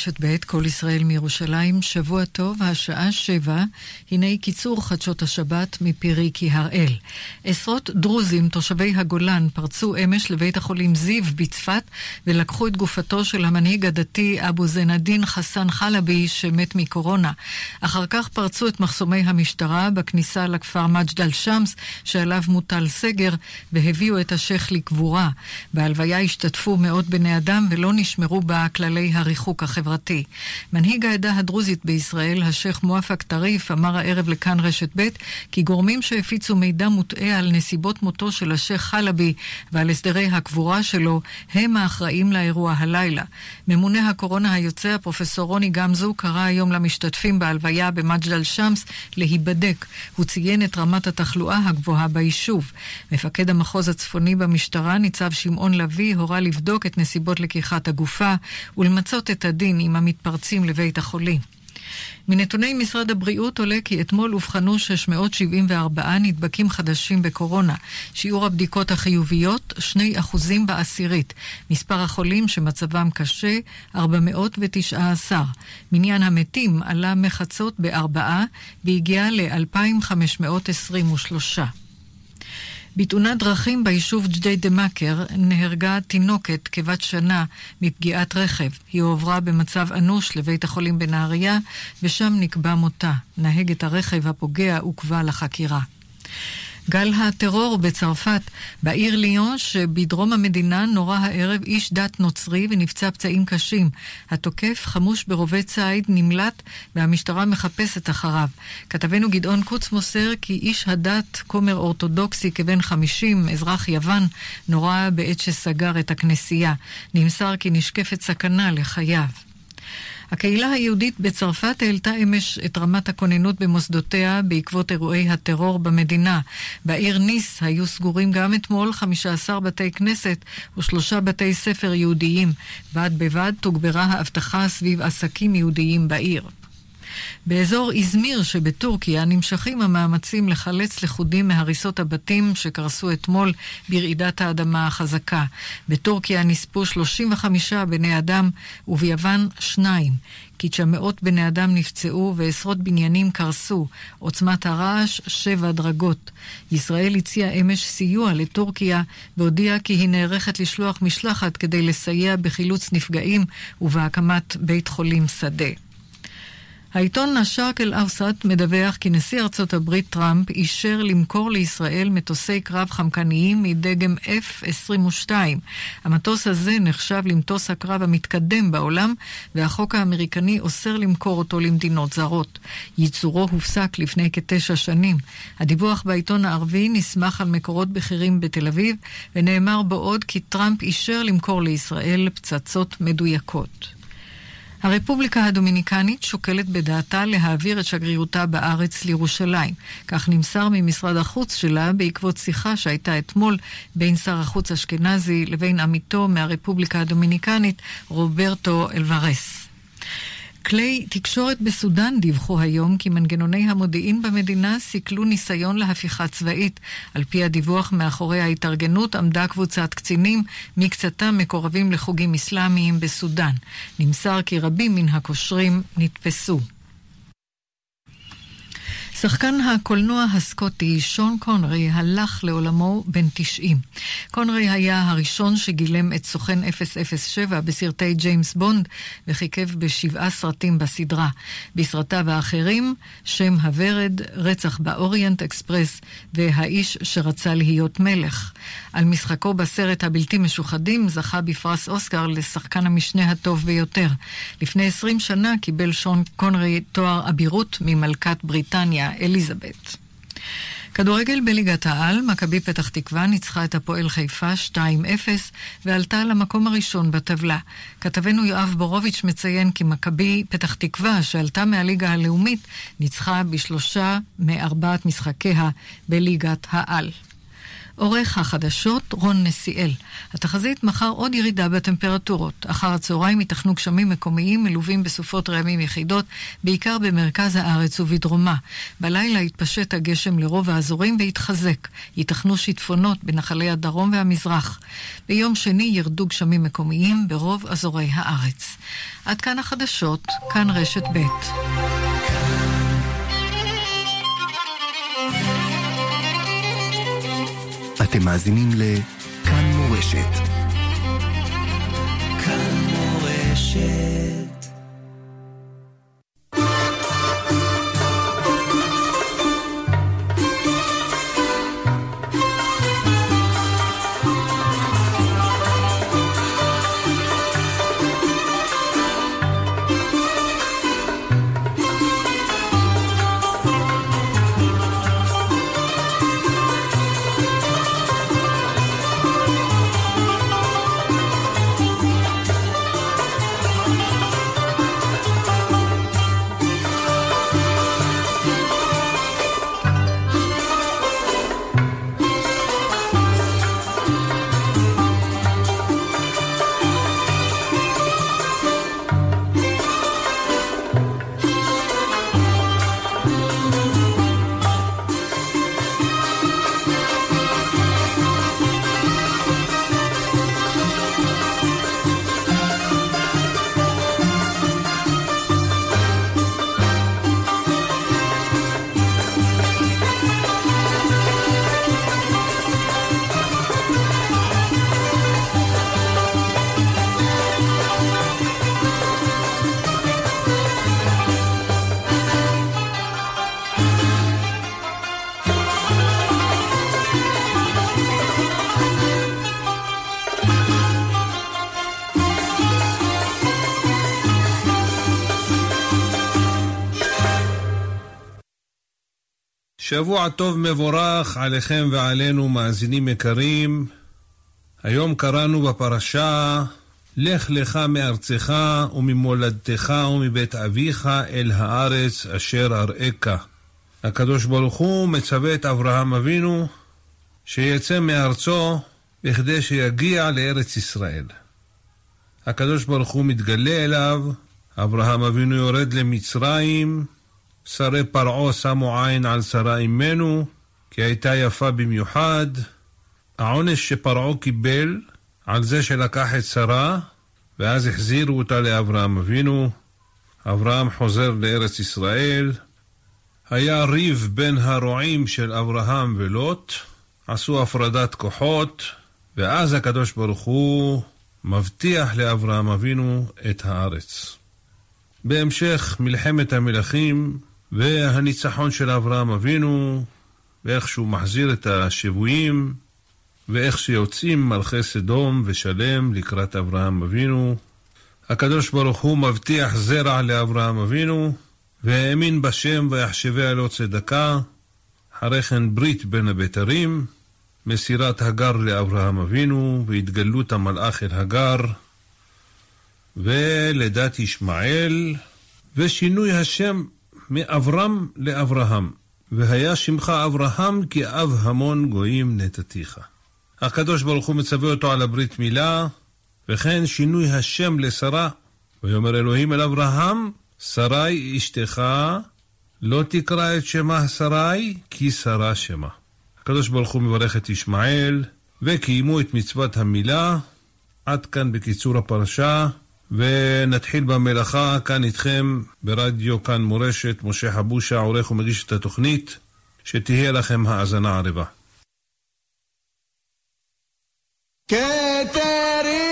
רשת ב', כל ישראל מירושלים, שבוע טוב, השעה שבע, הנה קיצור חדשות השבת מפי ריקי הראל. עשרות דרוזים תושבי הגולן פרצו אמש לבית החולים זיו בצפת ולקחו את גופתו של המנהיג הדתי אבו זנדין חסן חלבי שמת מקורונה. אחר כך פרצו את מחסומי המשטרה בכניסה לכפר מג'ד אל-שמס שעליו מוטל סגר והביאו את השייח לקבורה. בהלוויה השתתפו מאות בני אדם ולא נשמרו בה כללי הריחוק החברתי. מנהיג העדה הדרוזית בישראל, השייח' מואפק טריף, אמר הערב לכאן רשת ב' כי גורמים שהפיצו מידע מוטעה על נסיבות מותו של השייח' חלבי ועל הסדרי הקבורה שלו, הם האחראים לאירוע הלילה. ממונה הקורונה היוצא, הפרופסור רוני גמזו, קרא היום למשתתפים בהלוויה במג'ד אל-שמס להיבדק. הוא ציין את רמת התחלואה הגבוהה ביישוב. מפקד המחוז הצפוני במשטרה, ניצב שמעון לביא, הורה לבדוק את נסיבות לקיחת הגופה ולמצות את הדין עם המתפרצים לבית החולים. מנתוני משרד הבריאות עולה כי אתמול אובחנו 674 נדבקים חדשים בקורונה. שיעור הבדיקות החיוביות, 2% בעשירית. מספר החולים שמצבם קשה, 419. מניין המתים עלה מחצות בארבעה והגיע ל-2,523. בתאונת דרכים ביישוב ג'דיידה-מכר נהרגה תינוקת כבת שנה מפגיעת רכב. היא הועברה במצב אנוש לבית החולים בנהריה, ושם נקבע מותה. נהגת הרכב הפוגע עוכבה לחקירה. גל הטרור בצרפת, בעיר ליון שבדרום המדינה נורה הערב איש דת נוצרי ונפצע פצעים קשים. התוקף חמוש ברובה ציד נמלט והמשטרה מחפשת אחריו. כתבנו גדעון קוץ מוסר כי איש הדת, כומר אורתודוקסי כבן חמישים, אזרח יוון, נורה בעת שסגר את הכנסייה. נמסר כי נשקפת סכנה לחייו. הקהילה היהודית בצרפת העלתה אמש את רמת הכוננות במוסדותיה בעקבות אירועי הטרור במדינה. בעיר ניס היו סגורים גם אתמול 15 בתי כנסת ושלושה בתי ספר יהודיים. בד בבד תוגברה האבטחה סביב עסקים יהודיים בעיר. באזור איזמיר שבטורקיה נמשכים המאמצים לחלץ לכודים מהריסות הבתים שקרסו אתמול ברעידת האדמה החזקה. בטורקיה נספו 35 בני אדם וביוון שניים. כ-900 בני אדם נפצעו ועשרות בניינים קרסו. עוצמת הרעש, שבע דרגות. ישראל הציעה אמש סיוע לטורקיה והודיעה כי היא נערכת לשלוח משלחת כדי לסייע בחילוץ נפגעים ובהקמת בית חולים שדה. העיתון א-שרק אל-אווסט מדווח כי נשיא ארצות הברית טראמפ אישר למכור לישראל מטוסי קרב חמקניים מדגם F-22. המטוס הזה נחשב למטוס הקרב המתקדם בעולם, והחוק האמריקני אוסר למכור אותו למדינות זרות. ייצורו הופסק לפני כתשע שנים. הדיווח בעיתון הערבי נסמך על מקורות בכירים בתל אביב, ונאמר בו עוד כי טראמפ אישר למכור לישראל פצצות מדויקות. הרפובליקה הדומיניקנית שוקלת בדעתה להעביר את שגרירותה בארץ לירושלים. כך נמסר ממשרד החוץ שלה בעקבות שיחה שהייתה אתמול בין שר החוץ אשכנזי לבין עמיתו מהרפובליקה הדומיניקנית, רוברטו אלוורס. כלי תקשורת בסודאן דיווחו היום כי מנגנוני המודיעין במדינה סיכלו ניסיון להפיכה צבאית. על פי הדיווח מאחורי ההתארגנות עמדה קבוצת קצינים, מקצתם מקורבים לחוגים אסלאמיים בסודאן. נמסר כי רבים מן הקושרים נתפסו. שחקן הקולנוע הסקוטי שון קונרי הלך לעולמו בן 90. קונרי היה הראשון שגילם את סוכן 007 בסרטי ג'יימס בונד וחיכב בשבעה סרטים בסדרה. בסרטיו האחרים, שם הוורד, רצח באוריינט אקספרס והאיש שרצה להיות מלך. על משחקו בסרט הבלתי משוחדים זכה בפרס אוסקר לשחקן המשנה הטוב ביותר. לפני 20 שנה קיבל שון קונרי תואר אבירות ממלכת בריטניה. אליזבת. כדורגל בליגת העל, מכבי פתח תקווה ניצחה את הפועל חיפה 2-0 ועלתה למקום הראשון בטבלה. כתבנו יואב בורוביץ' מציין כי מכבי פתח תקווה, שעלתה מהליגה הלאומית, ניצחה בשלושה מארבעת משחקיה בליגת העל. עורך החדשות רון נסיאל. התחזית מחר עוד ירידה בטמפרטורות. אחר הצהריים ייתכנו גשמים מקומיים מלווים בסופות רעמים יחידות, בעיקר במרכז הארץ ובדרומה. בלילה יתפשט הגשם לרוב האזורים ויתחזק. ייתכנו שיטפונות בנחלי הדרום והמזרח. ביום שני ירדו גשמים מקומיים ברוב אזורי הארץ. עד כאן החדשות, כאן רשת ב'. אתם מאזינים לכאן מורשת. כאן שבוע טוב מבורך עליכם ועלינו, מאזינים יקרים. היום קראנו בפרשה, לך לך מארצך וממולדתך ומבית אביך אל הארץ אשר אראך. הקדוש ברוך הוא מצווה את אברהם אבינו שיצא מארצו בכדי שיגיע לארץ ישראל. הקדוש ברוך הוא מתגלה אליו, אברהם אבינו יורד למצרים, שרי פרעה שמו עין על שרה אמנו, כי הייתה יפה במיוחד. העונש שפרעה קיבל על זה שלקח את שרה, ואז החזירו אותה לאברהם אבינו. אברהם חוזר לארץ ישראל. היה ריב בין הרועים של אברהם ולוט, עשו הפרדת כוחות, ואז הקדוש ברוך הוא מבטיח לאברהם אבינו את הארץ. בהמשך מלחמת המלכים והניצחון של אברהם אבינו, ואיך שהוא מחזיר את השבויים, ואיך שיוצאים מלכי סדום ושלם לקראת אברהם אבינו. הקדוש ברוך הוא מבטיח זרע לאברהם אבינו, והאמין בשם ויחשביה לו צדקה, אחרי כן ברית בין הבתרים, מסירת הגר לאברהם אבינו, והתגלות המלאך אל הגר, ולידת ישמעאל, ושינוי השם מאברהם לאברהם, והיה שמך אברהם כי אב המון גויים נתתיך. הקדוש ברוך הוא מצווה אותו על הברית מילה, וכן שינוי השם לשרה. ויאמר אלוהים אל אברהם, שרי אשתך, לא תקרא את שמה שרי, כי שרה שמה. הקדוש ברוך הוא מברך את ישמעאל, וקיימו את מצוות המילה. עד כאן בקיצור הפרשה. ונתחיל במלאכה כאן איתכם ברדיו כאן מורשת, משה חבושה עורך ומגיש את התוכנית, שתהיה לכם האזנה ערבה. כתר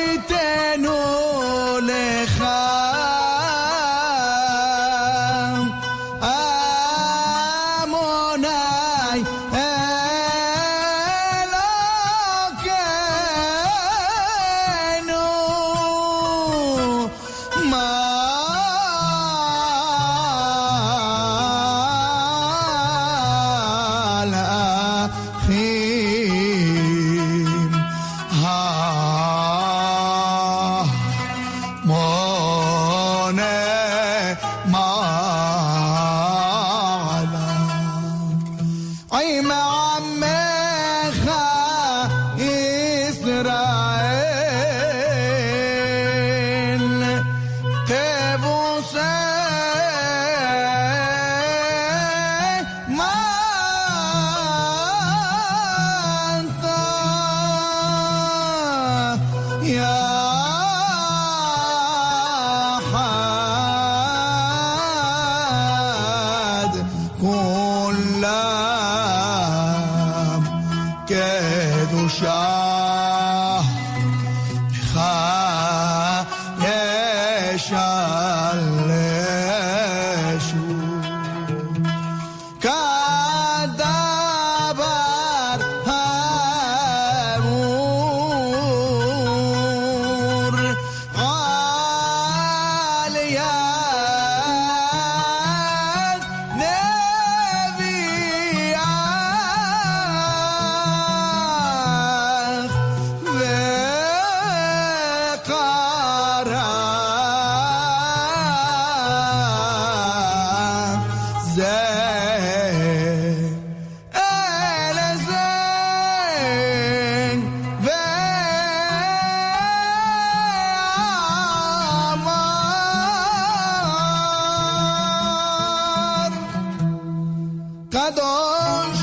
adore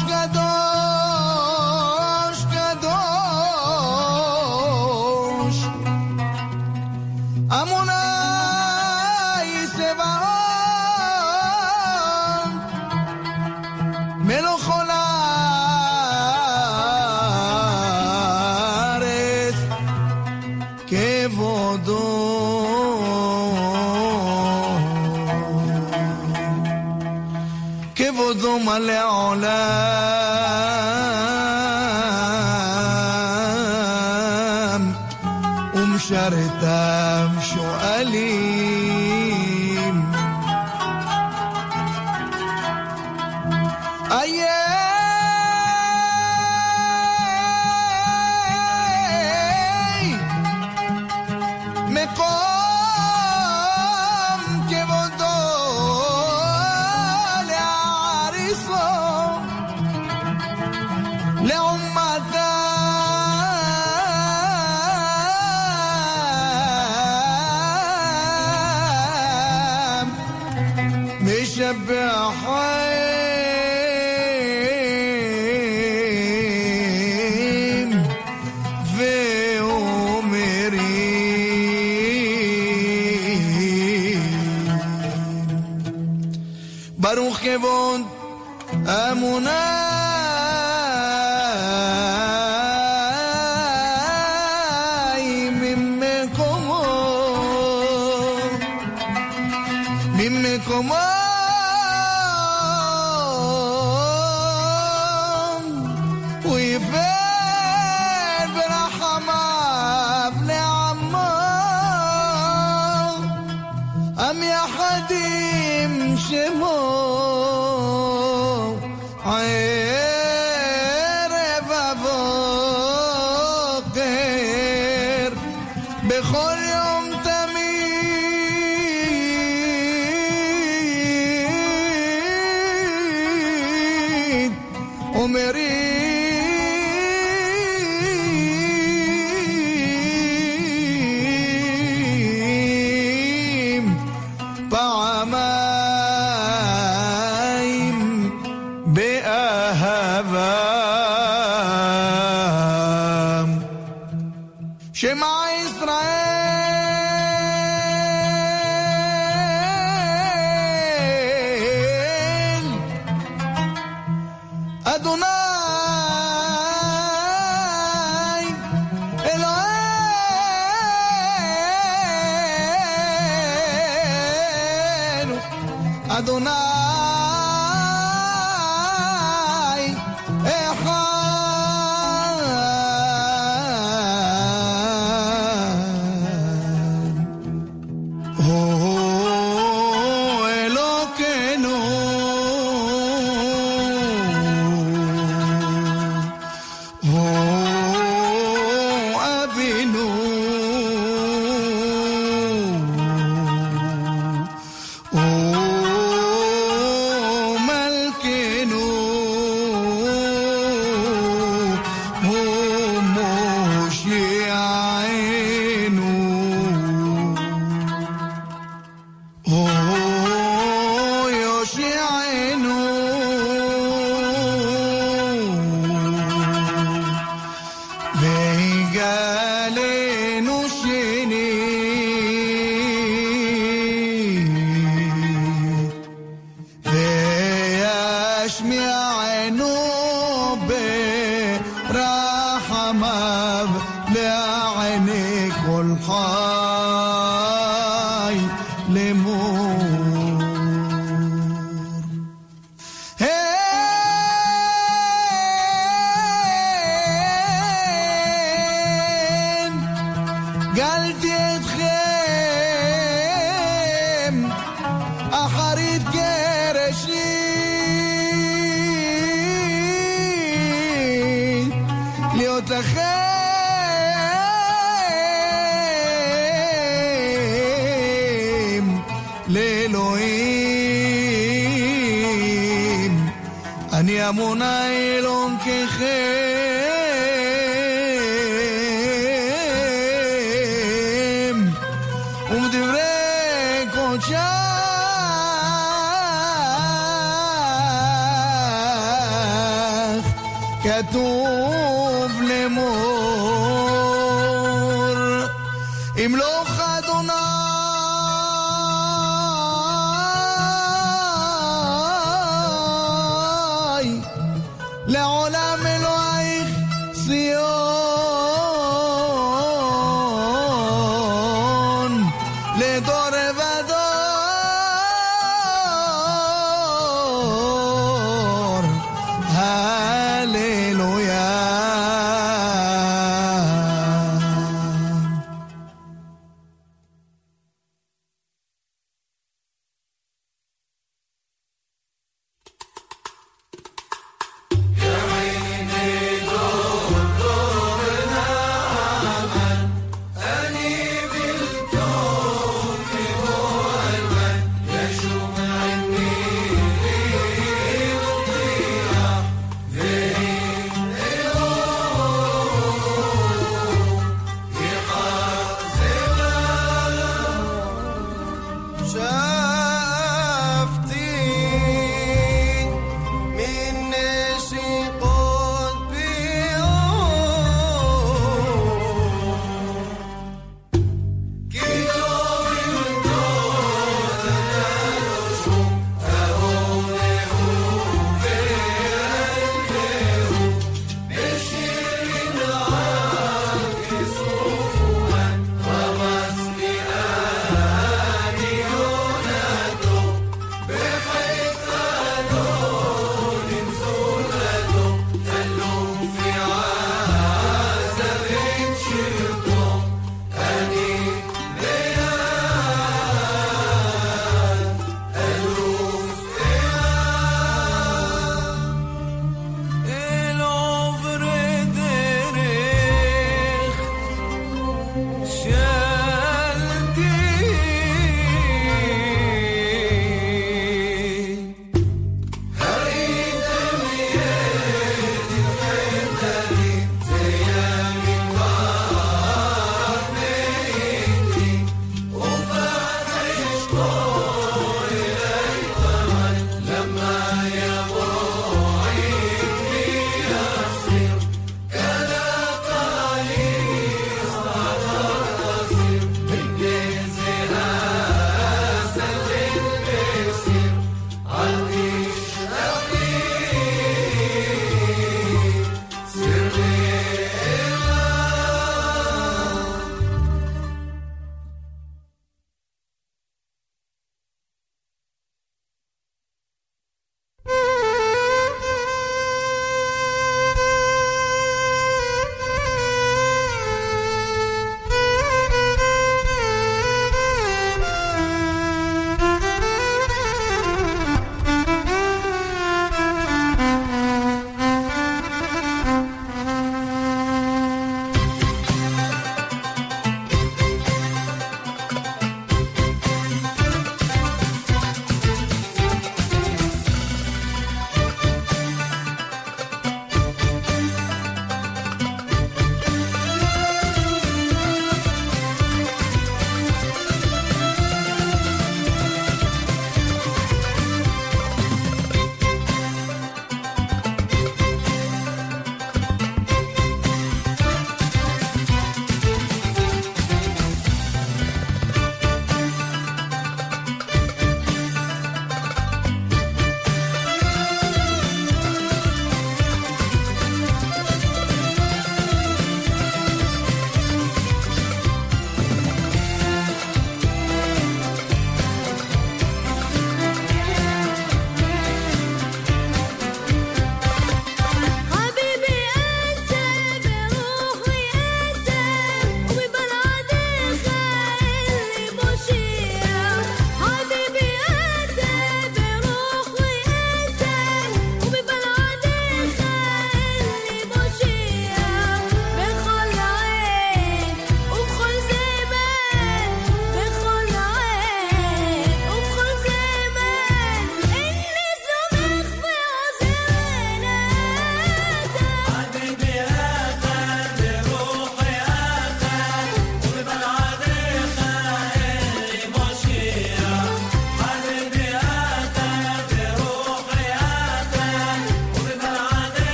هم يا حد يمشي عين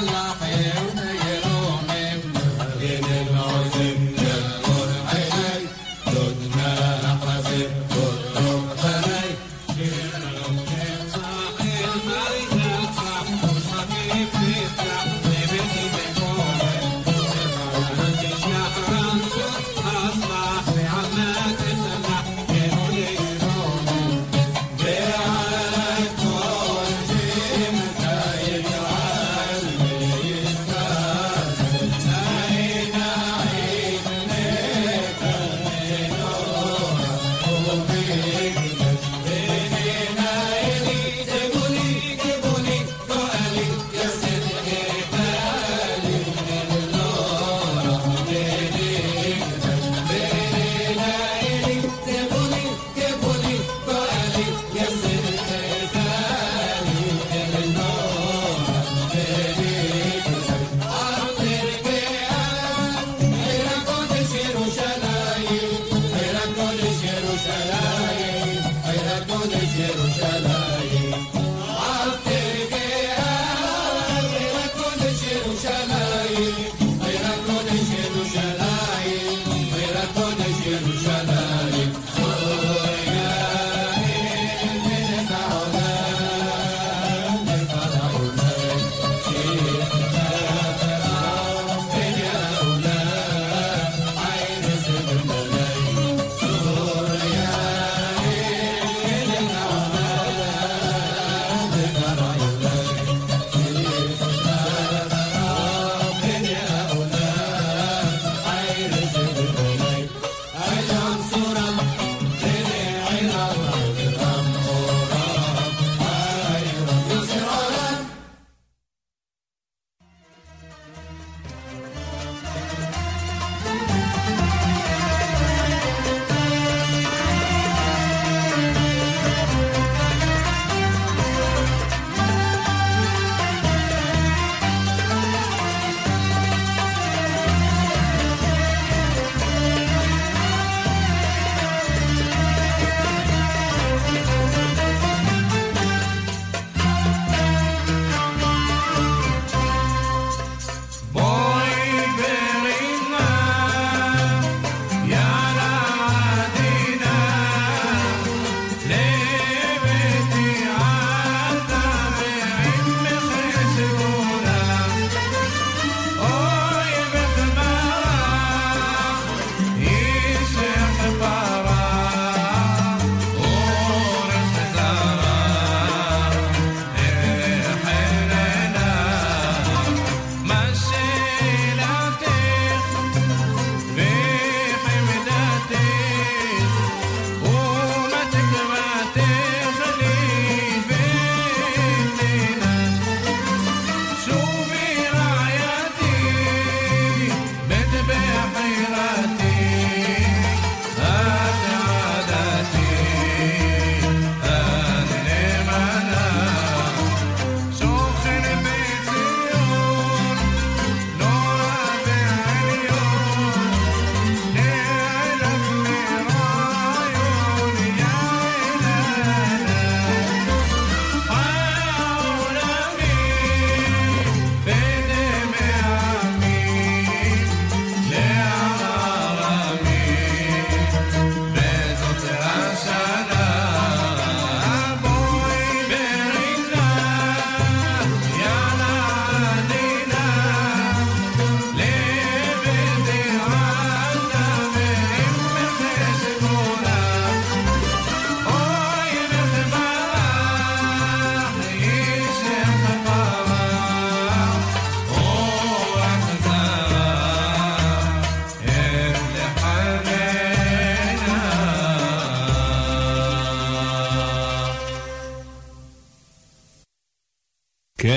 love.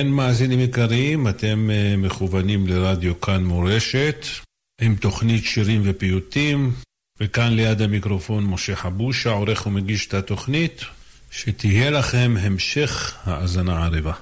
כן, מאזינים יקרים, אתם uh, מכוונים לרדיו כאן מורשת, עם תוכנית שירים ופיוטים, וכאן ליד המיקרופון משה חבושה, עורך ומגיש את התוכנית, שתהיה לכם המשך האזנה ערבה.